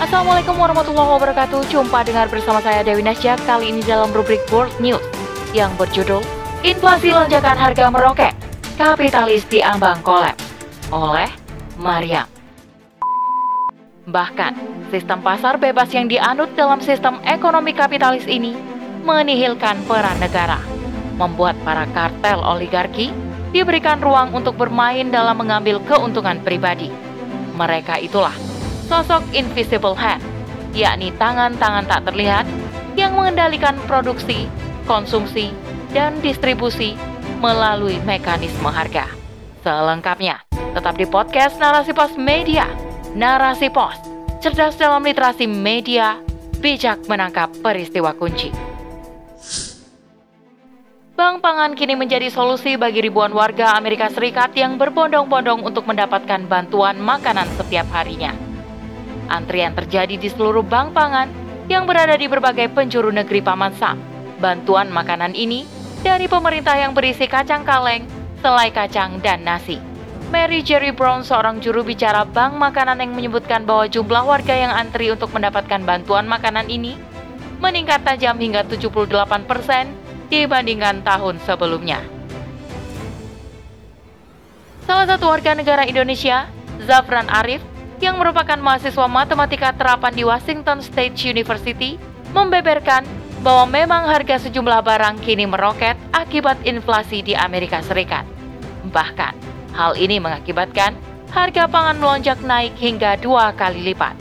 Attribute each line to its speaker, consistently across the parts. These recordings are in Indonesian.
Speaker 1: Assalamualaikum warahmatullahi wabarakatuh. Jumpa dengar bersama saya Dewi Nasya kali ini dalam rubrik World News yang berjudul Inflasi lonjakan harga meroket, kapitalis diambang kolaps oleh Mariam. Bahkan, sistem pasar bebas yang dianut dalam sistem ekonomi kapitalis ini menihilkan peran negara, membuat para kartel oligarki diberikan ruang untuk bermain dalam mengambil keuntungan pribadi. Mereka itulah sosok invisible hand, yakni tangan-tangan tak terlihat yang mengendalikan produksi, konsumsi, dan distribusi melalui mekanisme harga. Selengkapnya, tetap di podcast Narasi Pos Media. Narasi Pos, cerdas dalam literasi media, bijak menangkap peristiwa kunci. Bank pangan kini menjadi solusi bagi ribuan warga Amerika Serikat yang berbondong-bondong untuk mendapatkan bantuan makanan setiap harinya. Antrian terjadi di seluruh bank pangan yang berada di berbagai penjuru negeri Paman Sam. Bantuan makanan ini dari pemerintah yang berisi kacang kaleng, selai kacang, dan nasi. Mary Jerry Brown, seorang juru bicara bank makanan yang menyebutkan bahwa jumlah warga yang antri untuk mendapatkan bantuan makanan ini meningkat tajam hingga 78 persen dibandingkan tahun sebelumnya. Salah satu warga negara Indonesia, Zafran Arif, yang merupakan mahasiswa matematika terapan di Washington State University, membeberkan bahwa memang harga sejumlah barang kini meroket akibat inflasi di Amerika Serikat. Bahkan, hal ini mengakibatkan harga pangan melonjak naik hingga dua kali lipat.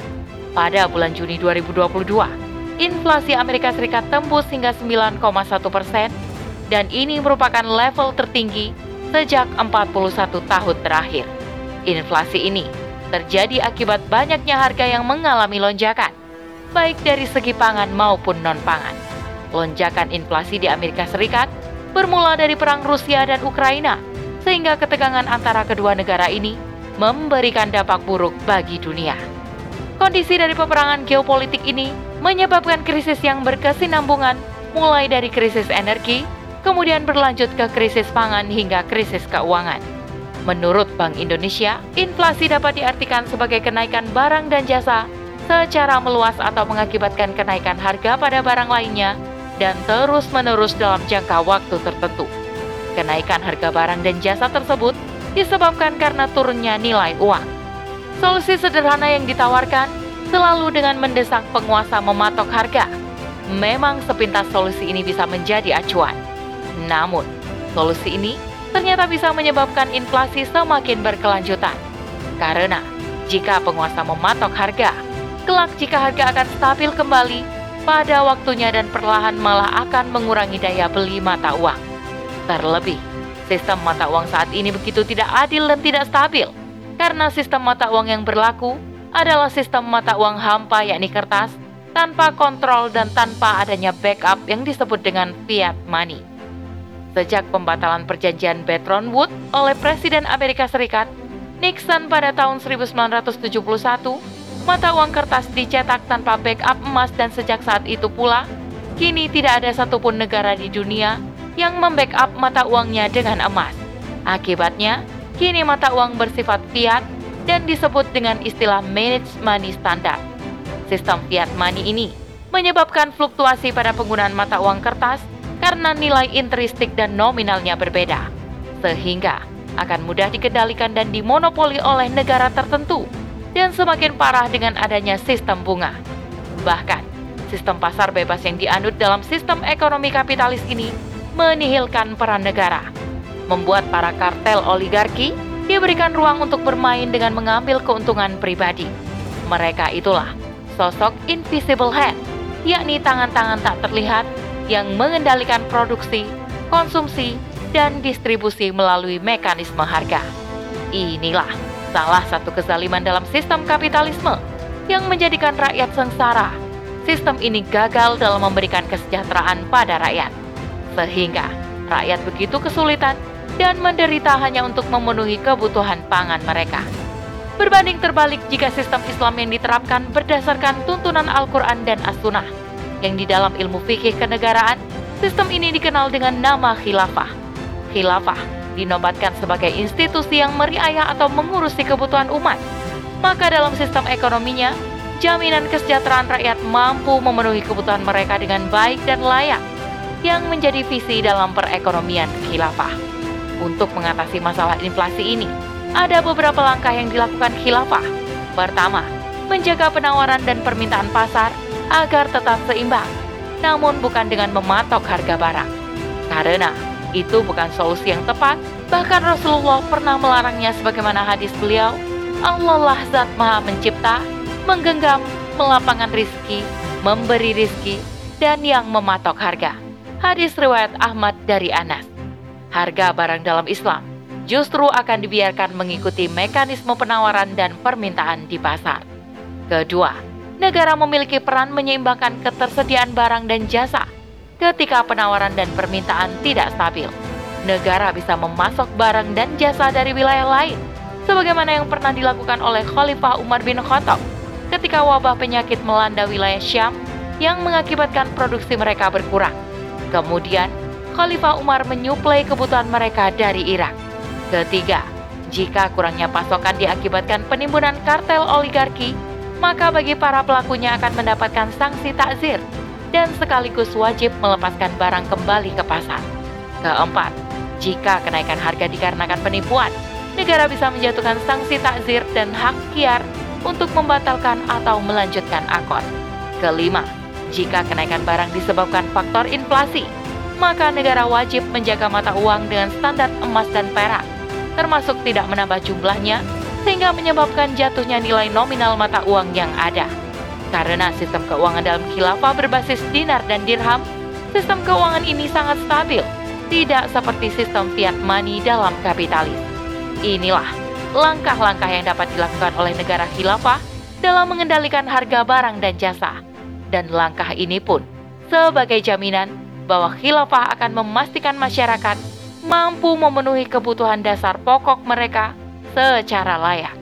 Speaker 1: Pada bulan Juni 2022, inflasi Amerika Serikat tembus hingga 9,1 persen, dan ini merupakan level tertinggi sejak 41 tahun terakhir. Inflasi ini terjadi akibat banyaknya harga yang mengalami lonjakan, baik dari segi pangan maupun non-pangan. Lonjakan inflasi di Amerika Serikat bermula dari perang Rusia dan Ukraina, sehingga ketegangan antara kedua negara ini memberikan dampak buruk bagi dunia. Kondisi dari peperangan geopolitik ini menyebabkan krisis yang berkesinambungan, mulai dari krisis energi, kemudian berlanjut ke krisis pangan hingga krisis keuangan. Menurut Bank Indonesia, inflasi dapat diartikan sebagai kenaikan barang dan jasa secara meluas atau mengakibatkan kenaikan harga pada barang lainnya dan terus-menerus dalam jangka waktu tertentu. Kenaikan harga barang dan jasa tersebut disebabkan karena turunnya nilai uang. Solusi sederhana yang ditawarkan selalu dengan mendesak penguasa mematok harga. Memang sepintas solusi ini bisa menjadi acuan. Namun, solusi ini ternyata bisa menyebabkan inflasi semakin berkelanjutan. Karena jika penguasa mematok harga, kelak jika harga akan stabil kembali, pada waktunya dan perlahan malah akan mengurangi daya beli mata uang. Terlebih, sistem mata uang saat ini begitu tidak adil dan tidak stabil, karena sistem mata uang yang berlaku adalah sistem mata uang hampa yakni kertas, tanpa kontrol dan tanpa adanya backup yang disebut dengan fiat money. Sejak pembatalan perjanjian Bretton Woods oleh Presiden Amerika Serikat, Nixon pada tahun 1971, mata uang kertas dicetak tanpa backup emas dan sejak saat itu pula, kini tidak ada satupun negara di dunia yang membackup mata uangnya dengan emas. Akibatnya, kini mata uang bersifat fiat dan disebut dengan istilah managed money standard. Sistem fiat money ini menyebabkan fluktuasi pada penggunaan mata uang kertas karena nilai intristik dan nominalnya berbeda, sehingga akan mudah dikendalikan dan dimonopoli oleh negara tertentu, dan semakin parah dengan adanya sistem bunga. Bahkan, sistem pasar bebas yang dianut dalam sistem ekonomi kapitalis ini menihilkan peran negara, membuat para kartel oligarki diberikan ruang untuk bermain dengan mengambil keuntungan pribadi. Mereka itulah sosok invisible hand, yakni tangan-tangan tak terlihat yang mengendalikan produksi, konsumsi, dan distribusi melalui mekanisme harga. Inilah salah satu kezaliman dalam sistem kapitalisme yang menjadikan rakyat sengsara. Sistem ini gagal dalam memberikan kesejahteraan pada rakyat, sehingga rakyat begitu kesulitan dan menderita hanya untuk memenuhi kebutuhan pangan mereka. Berbanding terbalik jika sistem Islam yang diterapkan berdasarkan tuntunan Al-Quran dan As-Sunnah, yang di dalam ilmu fikih kenegaraan, sistem ini dikenal dengan nama khilafah. Khilafah dinobatkan sebagai institusi yang meriayah atau mengurusi kebutuhan umat. Maka dalam sistem ekonominya, jaminan kesejahteraan rakyat mampu memenuhi kebutuhan mereka dengan baik dan layak, yang menjadi visi dalam perekonomian khilafah. Untuk mengatasi masalah inflasi ini, ada beberapa langkah yang dilakukan khilafah. Pertama, menjaga penawaran dan permintaan pasar agar tetap seimbang, namun bukan dengan mematok harga barang. Karena itu bukan solusi yang tepat, bahkan Rasulullah pernah melarangnya sebagaimana hadis beliau, Allah lah zat maha mencipta, menggenggam, melapangkan rizki, memberi rizki, dan yang mematok harga. Hadis riwayat Ahmad dari Anas. Harga barang dalam Islam justru akan dibiarkan mengikuti mekanisme penawaran dan permintaan di pasar. Kedua, negara memiliki peran menyeimbangkan ketersediaan barang dan jasa ketika penawaran dan permintaan tidak stabil. Negara bisa memasok barang dan jasa dari wilayah lain, sebagaimana yang pernah dilakukan oleh Khalifah Umar bin Khattab ketika wabah penyakit melanda wilayah Syam yang mengakibatkan produksi mereka berkurang. Kemudian, Khalifah Umar menyuplai kebutuhan mereka dari Irak. Ketiga, jika kurangnya pasokan diakibatkan penimbunan kartel oligarki, maka bagi para pelakunya akan mendapatkan sanksi takzir dan sekaligus wajib melepaskan barang kembali ke pasar. Keempat, jika kenaikan harga dikarenakan penipuan, negara bisa menjatuhkan sanksi takzir dan hak kiar untuk membatalkan atau melanjutkan akor. Kelima, jika kenaikan barang disebabkan faktor inflasi, maka negara wajib menjaga mata uang dengan standar emas dan perak, termasuk tidak menambah jumlahnya, sehingga menyebabkan jatuhnya nilai nominal mata uang yang ada. Karena sistem keuangan dalam khilafah berbasis dinar dan dirham, sistem keuangan ini sangat stabil, tidak seperti sistem fiat money dalam kapitalis. Inilah langkah-langkah yang dapat dilakukan oleh negara khilafah dalam mengendalikan harga barang dan jasa. Dan langkah ini pun sebagai jaminan bahwa khilafah akan memastikan masyarakat mampu memenuhi kebutuhan dasar pokok mereka secara layak.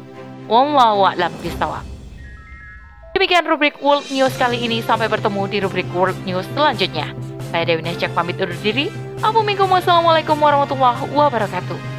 Speaker 1: Wallahu a'lam bishawab. Demikian rubrik World News kali ini. Sampai bertemu di rubrik World News selanjutnya. Saya Dewi Nesjak pamit undur diri. Assalamualaikum warahmatullahi wabarakatuh.